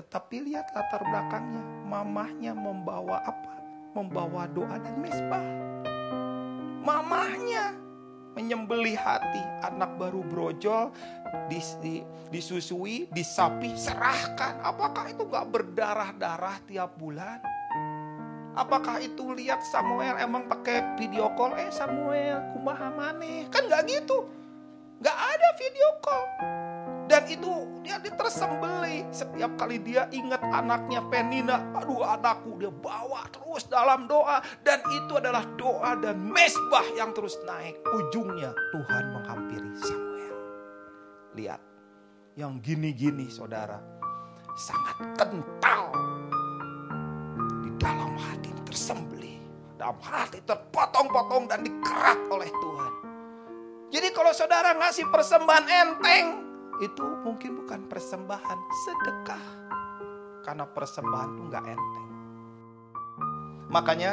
Tetapi lihat latar belakangnya, mamahnya membawa apa? Membawa doa dan mesbah. Mamahnya menyembeli hati anak baru brojol dis, di, disusui, disapi, serahkan. Apakah itu gak berdarah-darah tiap bulan? Apakah itu lihat Samuel emang pakai video call? Eh Samuel, kumaha maneh? Kan gak gitu. Gak ada video call. Dan itu dia tersembeli setiap kali dia ingat anaknya Penina. Aduh anakku dia bawa terus dalam doa. Dan itu adalah doa dan mesbah yang terus naik. Ujungnya Tuhan menghampiri Samuel. Lihat. Yang gini-gini saudara. Sangat kental. Di dalam hati tersembeli. Dalam hati terpotong-potong dan dikerat oleh Tuhan. Jadi kalau saudara ngasih persembahan enteng, itu mungkin bukan persembahan sedekah. Karena persembahan itu nggak enteng. Makanya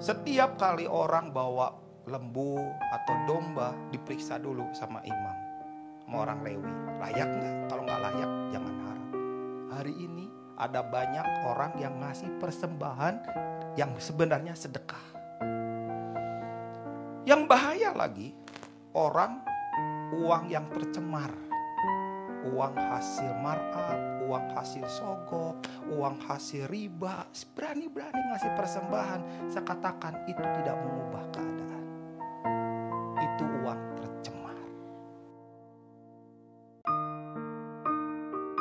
setiap kali orang bawa lembu atau domba diperiksa dulu sama imam. Sama orang lewi. Layak nggak? Kalau nggak layak jangan harap. Hari ini ada banyak orang yang ngasih persembahan yang sebenarnya sedekah. Yang bahaya lagi, orang uang yang tercemar uang hasil markup, uang hasil sogok, uang hasil riba, berani-berani ngasih persembahan. Saya katakan itu tidak mengubah